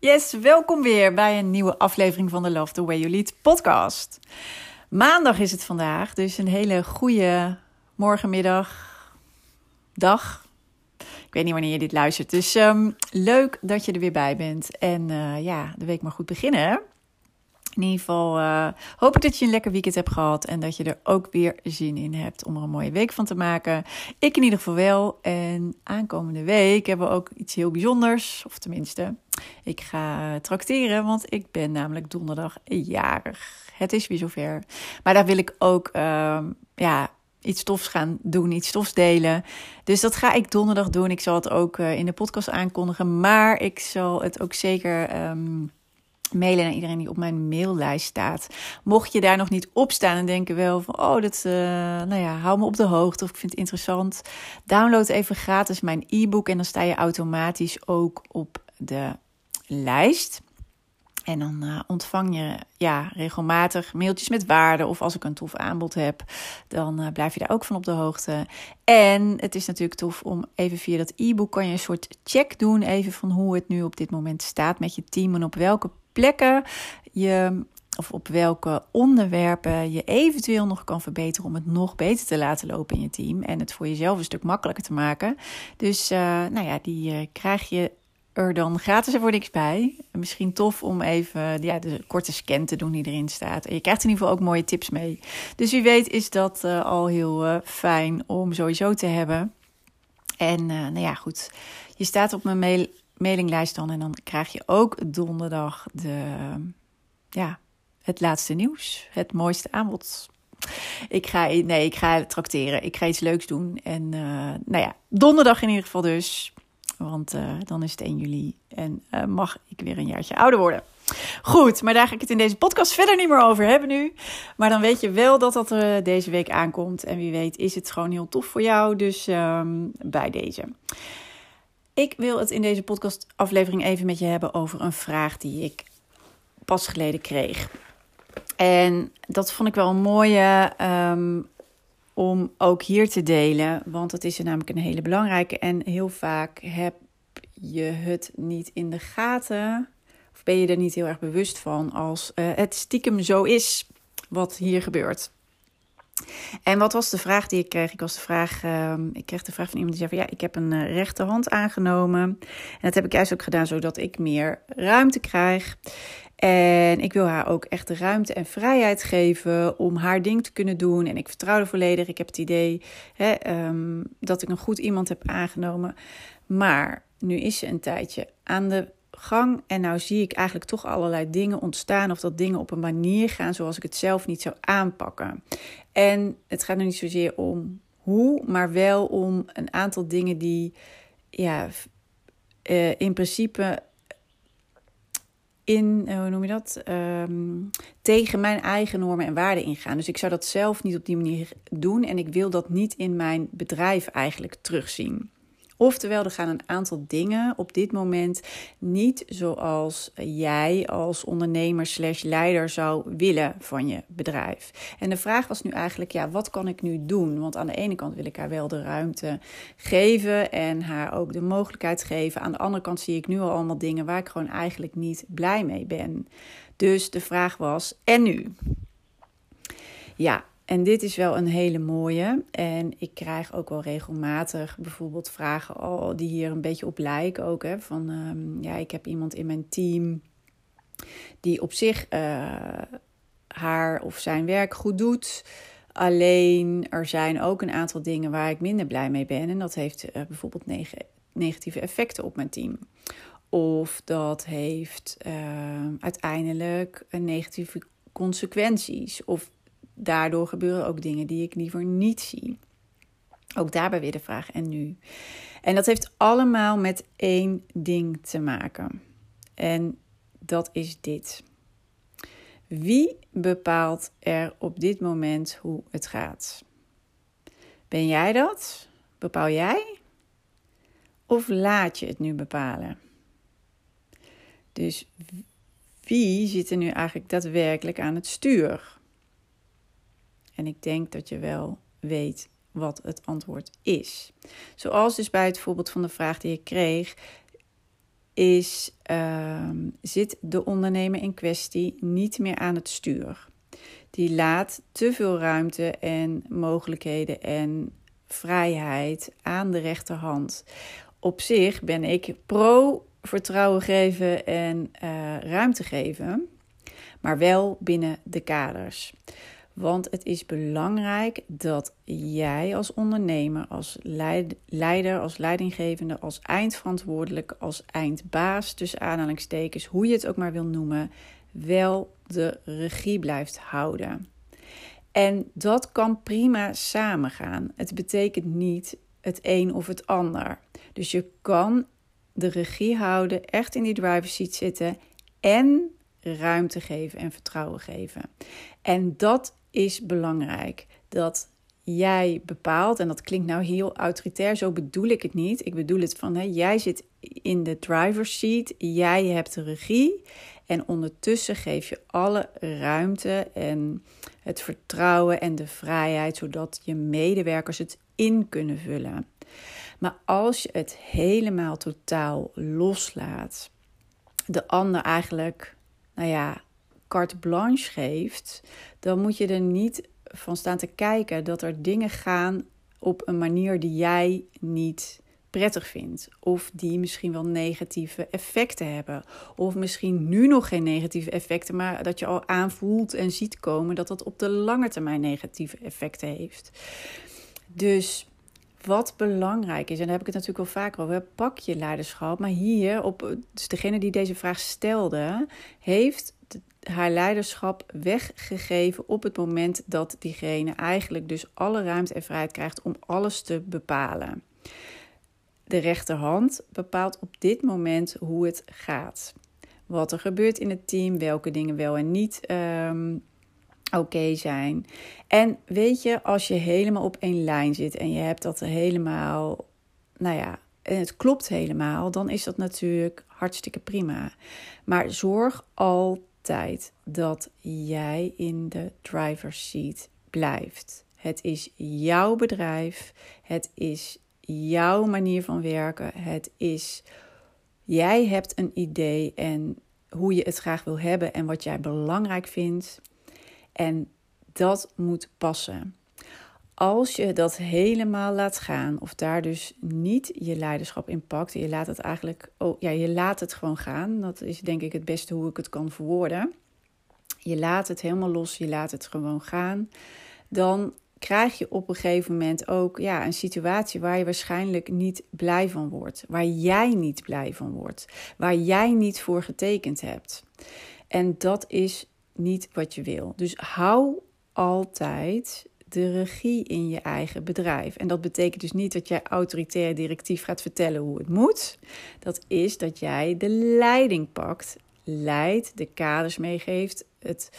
Yes, welkom weer bij een nieuwe aflevering van de Love the Way You Lead podcast. Maandag is het vandaag, dus een hele goede morgenmiddag, dag. Ik weet niet wanneer je dit luistert. Dus um, leuk dat je er weer bij bent. En uh, ja, de week maar goed beginnen. In ieder geval uh, hoop ik dat je een lekker weekend hebt gehad. En dat je er ook weer zin in hebt om er een mooie week van te maken. Ik in ieder geval wel. En aankomende week hebben we ook iets heel bijzonders. Of tenminste, ik ga trakteren. Want ik ben namelijk donderdag jarig. Het is weer zover. Maar daar wil ik ook uh, ja, iets tofs gaan doen, iets tofs delen. Dus dat ga ik donderdag doen. Ik zal het ook uh, in de podcast aankondigen. Maar ik zal het ook zeker. Um, mailen naar iedereen die op mijn maillijst staat. Mocht je daar nog niet op staan en denken wel van, oh, dat, uh, nou ja, hou me op de hoogte of ik vind het interessant. Download even gratis mijn e-book en dan sta je automatisch ook op de lijst. En dan uh, ontvang je ja, regelmatig mailtjes met waarden. Of als ik een tof aanbod heb, dan uh, blijf je daar ook van op de hoogte. En het is natuurlijk tof om even via dat e-book kan je een soort check doen. Even van hoe het nu op dit moment staat met je team. En op welke plekken je of op welke onderwerpen je eventueel nog kan verbeteren om het nog beter te laten lopen in je team en het voor jezelf een stuk makkelijker te maken. Dus uh, nou ja, die uh, krijg je er dan gratis er voor niks bij. Misschien tof om even ja, de korte scan te doen die erin staat. En je krijgt in ieder geval ook mooie tips mee. Dus wie weet is dat uh, al heel fijn om sowieso te hebben. En nou ja, goed. Je staat op mijn mail mailinglijst dan. En dan krijg je ook donderdag de, ja, het laatste nieuws. Het mooiste aanbod. Ik ga, nee, ik ga trakteren. Ik ga iets leuks doen. En uh, nou ja, donderdag in ieder geval dus. Want uh, dan is het 1 juli en uh, mag ik weer een jaartje ouder worden. Goed, maar daar ga ik het in deze podcast verder niet meer over hebben nu. Maar dan weet je wel dat dat uh, deze week aankomt. En wie weet is het gewoon heel tof voor jou. Dus um, bij deze. Ik wil het in deze podcastaflevering even met je hebben over een vraag die ik pas geleden kreeg. En dat vond ik wel een mooie um, om ook hier te delen, want het is er namelijk een hele belangrijke. En heel vaak heb je het niet in de gaten, of ben je er niet heel erg bewust van als uh, het stiekem zo is wat hier gebeurt. En wat was de vraag die ik kreeg? Ik, was de vraag, uh, ik kreeg de vraag van iemand die zei van ja, ik heb een uh, rechterhand aangenomen. En dat heb ik juist ook gedaan zodat ik meer ruimte krijg. En ik wil haar ook echt de ruimte en vrijheid geven om haar ding te kunnen doen. En ik vertrouw er volledig. Ik heb het idee hè, um, dat ik een goed iemand heb aangenomen. Maar nu is ze een tijdje aan de gang. En nou zie ik eigenlijk toch allerlei dingen ontstaan. Of dat dingen op een manier gaan zoals ik het zelf niet zou aanpakken. En het gaat er niet zozeer om hoe, maar wel om een aantal dingen die ja, uh, in principe in, hoe noem je dat? Um, tegen mijn eigen normen en waarden ingaan. Dus ik zou dat zelf niet op die manier doen. En ik wil dat niet in mijn bedrijf eigenlijk terugzien. Oftewel, er gaan een aantal dingen op dit moment niet zoals jij als ondernemer slash leider zou willen van je bedrijf. En de vraag was nu eigenlijk, ja, wat kan ik nu doen? Want aan de ene kant wil ik haar wel de ruimte geven en haar ook de mogelijkheid geven. Aan de andere kant zie ik nu al allemaal dingen waar ik gewoon eigenlijk niet blij mee ben. Dus de vraag was, en nu? Ja, en dit is wel een hele mooie. En ik krijg ook wel regelmatig bijvoorbeeld vragen oh, die hier een beetje op lijken ook. Hè, van um, ja, ik heb iemand in mijn team die op zich uh, haar of zijn werk goed doet. Alleen er zijn ook een aantal dingen waar ik minder blij mee ben. En dat heeft uh, bijvoorbeeld neg negatieve effecten op mijn team. Of dat heeft uh, uiteindelijk negatieve consequenties. Of daardoor gebeuren ook dingen die ik liever niet zie. Ook daarbij weer de vraag en nu. En dat heeft allemaal met één ding te maken. En dat is dit. Wie bepaalt er op dit moment hoe het gaat? Ben jij dat? Bepaal jij? Of laat je het nu bepalen? Dus wie zit er nu eigenlijk daadwerkelijk aan het stuur? En ik denk dat je wel weet wat het antwoord is. Zoals dus bij het voorbeeld van de vraag die ik kreeg, is: uh, zit de ondernemer in kwestie niet meer aan het stuur? Die laat te veel ruimte en mogelijkheden en vrijheid aan de rechterhand. Op zich ben ik pro vertrouwen geven en uh, ruimte geven, maar wel binnen de kaders. Want het is belangrijk dat jij als ondernemer, als leider, als leidinggevende, als eindverantwoordelijke, als eindbaas, tussen aanhalingstekens, hoe je het ook maar wil noemen, wel de regie blijft houden. En dat kan prima samengaan. Het betekent niet het een of het ander. Dus je kan de regie houden, echt in die driver's seat zitten en ruimte geven en vertrouwen geven. En dat is belangrijk. Dat jij bepaalt, en dat klinkt nou heel autoritair, zo bedoel ik het niet. Ik bedoel het van, hè, jij zit in de driver's seat, jij hebt de regie en ondertussen geef je alle ruimte en het vertrouwen en de vrijheid, zodat je medewerkers het in kunnen vullen. Maar als je het helemaal totaal loslaat, de ander eigenlijk, nou ja, carte blanche geeft, dan moet je er niet van staan te kijken dat er dingen gaan op een manier die jij niet prettig vindt. Of die misschien wel negatieve effecten hebben. Of misschien nu nog geen negatieve effecten, maar dat je al aanvoelt en ziet komen dat dat op de lange termijn negatieve effecten heeft. Dus wat belangrijk is, en daar heb ik het natuurlijk al vaker over, pak je leiderschap. Maar hier, op, dus degene die deze vraag stelde, heeft haar leiderschap weggegeven op het moment dat diegene eigenlijk dus alle ruimte en vrijheid krijgt om alles te bepalen. De rechterhand bepaalt op dit moment hoe het gaat. Wat er gebeurt in het team, welke dingen wel en niet ehm, oké zijn. En weet je, als je helemaal op één lijn zit en je hebt dat helemaal, nou ja, en het klopt helemaal, dan is dat natuurlijk hartstikke prima. Maar zorg altijd dat jij in de driver's seat blijft. Het is jouw bedrijf. Het is jouw manier van werken. Het is, jij hebt een idee en hoe je het graag wil hebben en wat jij belangrijk vindt. En dat moet passen. Als je dat helemaal laat gaan, of daar dus niet je leiderschap in pakt, je laat het eigenlijk, oh ja, je laat het gewoon gaan. Dat is denk ik het beste hoe ik het kan verwoorden. Je laat het helemaal los, je laat het gewoon gaan. Dan krijg je op een gegeven moment ook ja, een situatie waar je waarschijnlijk niet blij van wordt. Waar jij niet blij van wordt. Waar jij niet voor getekend hebt. En dat is niet wat je wil. Dus hou altijd de regie in je eigen bedrijf. En dat betekent dus niet dat jij autoritair directief gaat vertellen hoe het moet. Dat is dat jij de leiding pakt, leidt, de kaders meegeeft, het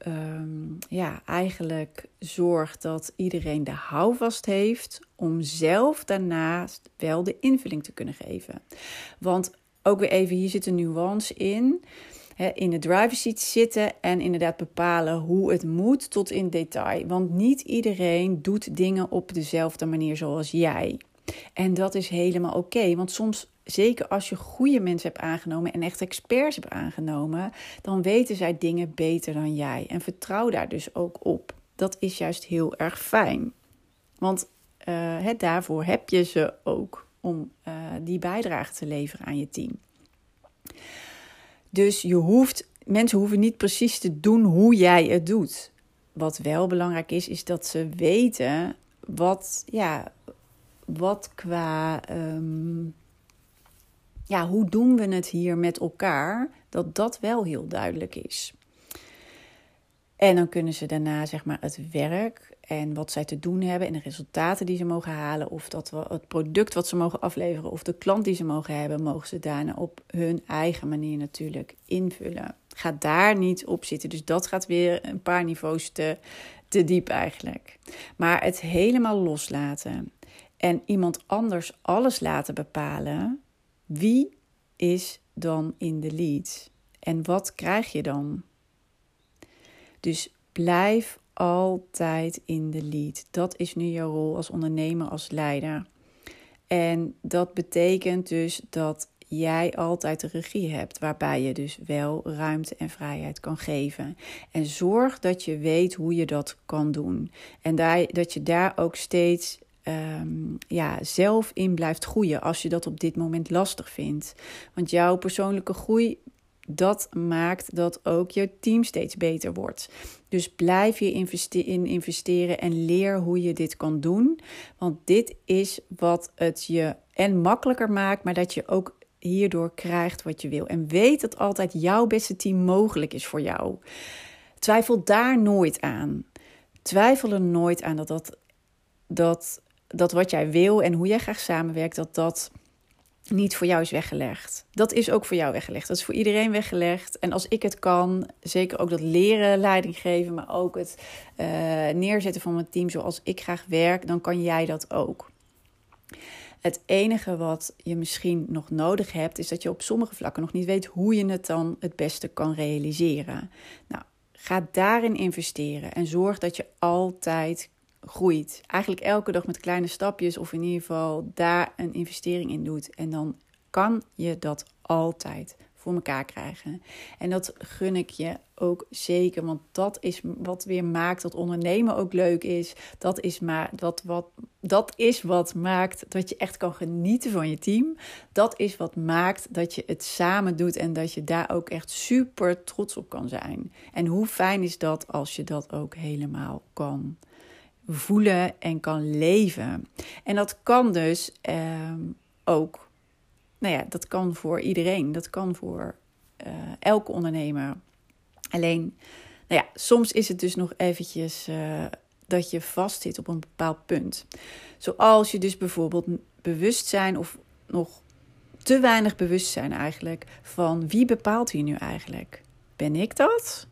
Ehm, ja, eigenlijk zorgt dat iedereen de houvast heeft om zelf daarnaast wel de invulling te kunnen geven. Want ook weer even, hier zit een nuance in. In de driver's seat zitten en inderdaad bepalen hoe het moet tot in detail. Want niet iedereen doet dingen op dezelfde manier zoals jij. En dat is helemaal oké, want soms zeker als je goede mensen hebt aangenomen en echt experts hebt aangenomen, dan weten zij dingen beter dan jij. En vertrouw daar dus ook op. Dat is juist heel erg fijn. Want uh, daarvoor heb je ze ook om uh, die bijdrage te leveren aan je team. Dus je hoeft, mensen hoeven niet precies te doen hoe jij het doet. Wat wel belangrijk is, is dat ze weten wat, ja, wat qua um, ja, hoe doen we het hier met elkaar? Dat dat wel heel duidelijk is. En dan kunnen ze daarna zeg maar het werk en wat zij te doen hebben en de resultaten die ze mogen halen, of dat het product wat ze mogen afleveren, of de klant die ze mogen hebben, mogen ze daarna op hun eigen manier natuurlijk invullen. Ga daar niet op zitten. Dus dat gaat weer een paar niveaus te, te diep eigenlijk. Maar het helemaal loslaten en iemand anders alles laten bepalen, wie is dan in de lead? En wat krijg je dan? Dus blijf altijd in de lead. Dat is nu jouw rol als ondernemer, als leider. En dat betekent dus dat jij altijd de regie hebt, waarbij je dus wel ruimte en vrijheid kan geven. En zorg dat je weet hoe je dat kan doen. En dat je daar ook steeds Ehm, ja, zelf in blijft groeien als je dat op dit moment lastig vindt. Want jouw persoonlijke groei, dat maakt dat ook je team steeds beter wordt. Dus blijf je in investeren en leer hoe je dit kan doen. Want dit is wat het je en makkelijker maakt, maar dat je ook hierdoor krijgt wat je wil. En weet dat altijd jouw beste team mogelijk is voor jou. Twijfel daar nooit aan. Twijfel er nooit aan dat dat, dat dat wat jij wil en hoe jij graag samenwerkt, dat dat niet voor jou is weggelegd. Dat is ook voor jou weggelegd. Dat is voor iedereen weggelegd. En als ik het kan, zeker ook dat leren, leiding geven, maar ook het uh, neerzetten van mijn team zoals ik graag werk, dan kan jij dat ook. Het enige wat je misschien nog nodig hebt, is dat je op sommige vlakken nog niet weet hoe je het dan het beste kan realiseren. Nou, ga daarin investeren en zorg dat je altijd groeit. Eigenlijk elke dag met kleine stapjes of in ieder geval daar een investering in doet. En dan kan je dat altijd voor elkaar krijgen. En dat gun ik je ook zeker, want dat is wat weer maakt dat ondernemen ook leuk is. Dat is, maar, dat, wat, dat is wat maakt dat je echt kan genieten van je team. Dat is wat maakt dat je het samen doet en dat je daar ook echt super trots op kan zijn. En hoe fijn is dat als je dat ook helemaal kan voelen en kan leven. En dat kan dus ehm, ook, nou ja, dat kan voor iedereen. Dat kan voor uh, elke ondernemer. Alleen, nou ja, soms is het dus nog eventjes uh, dat je vastzit op een bepaald punt. Zoals je dus bijvoorbeeld bewustzijn of nog te weinig bewustzijn eigenlijk van wie bepaalt hier nu eigenlijk? Ben ik dat?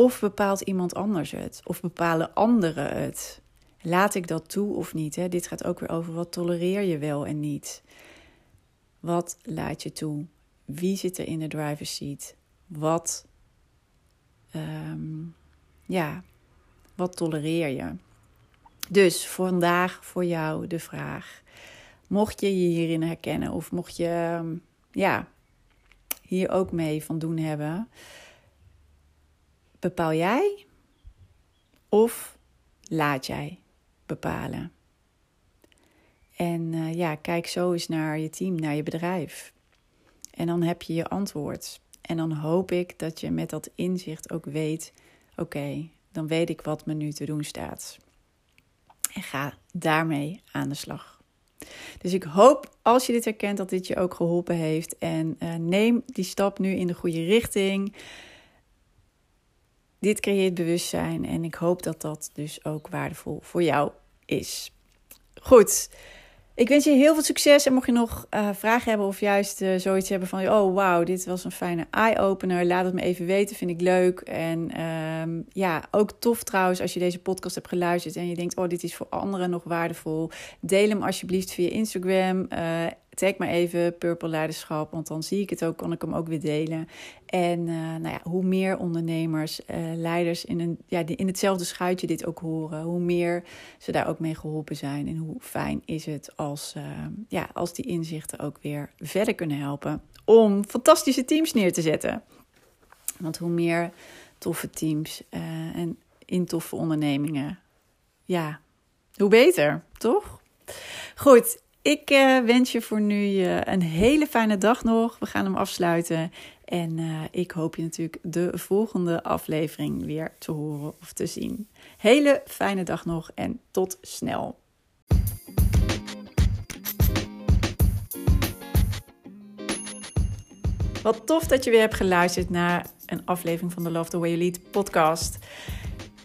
Of bepaalt iemand anders het? Of bepalen anderen het? Laat ik dat toe of niet? Hè? Dit gaat ook weer over wat tolereer je wel en niet. Wat laat je toe? Wie zit er in de driver's seat? Wat, um, ja, wat tolereer je? Dus vandaag voor jou de vraag: mocht je je hierin herkennen of mocht je ehm, ja, hier ook mee van doen hebben, Bepaal jij of laat jij bepalen? En uh, ja, kijk zo eens naar je team, naar je bedrijf. En dan heb je je antwoord. En dan hoop ik dat je met dat inzicht ook weet: oké, dan weet ik wat me nu te doen staat. En ga daarmee aan de slag. Dus ik hoop als je dit herkent dat dit je ook geholpen heeft. En uh, neem die stap nu in de goede richting. Dit creëert bewustzijn en ik hoop dat dat dus ook waardevol voor jou is. Goed. Ik wens je heel veel succes. En mocht je nog uh, vragen hebben of juist uh, zoiets hebben van... oh, wauw, dit was een fijne eye-opener. Laat het me even weten, vind ik leuk. En um, ja, ook tof trouwens als je deze podcast hebt geluisterd... en je denkt, oh, dit is voor anderen nog waardevol. Deel hem alsjeblieft via Instagram. Uh, tag maar even Purple Leiderschap, want dan zie ik het ook, kan ik hem ook weer delen. En uh, nou ja, hoe meer ondernemers, uh, leiders in, een, ja, in hetzelfde schuitje dit ook horen, hoe meer ze daar ook mee geholpen zijn. En hoe fijn is het als, uh, ja, als die inzichten ook weer verder kunnen helpen om fantastische teams neer te zetten. Want hoe meer toffe teams en in toffe ondernemingen, ja, hoe beter, toch? Goed, ik uh, wens je voor nu uh, een hele fijne dag nog. We gaan hem afsluiten. En uh, ik hoop je natuurlijk de volgende aflevering weer te horen of te zien. Hele fijne dag nog en tot snel. Wat tof dat je weer hebt geluisterd naar een aflevering van de Love the Way You Lead podcast.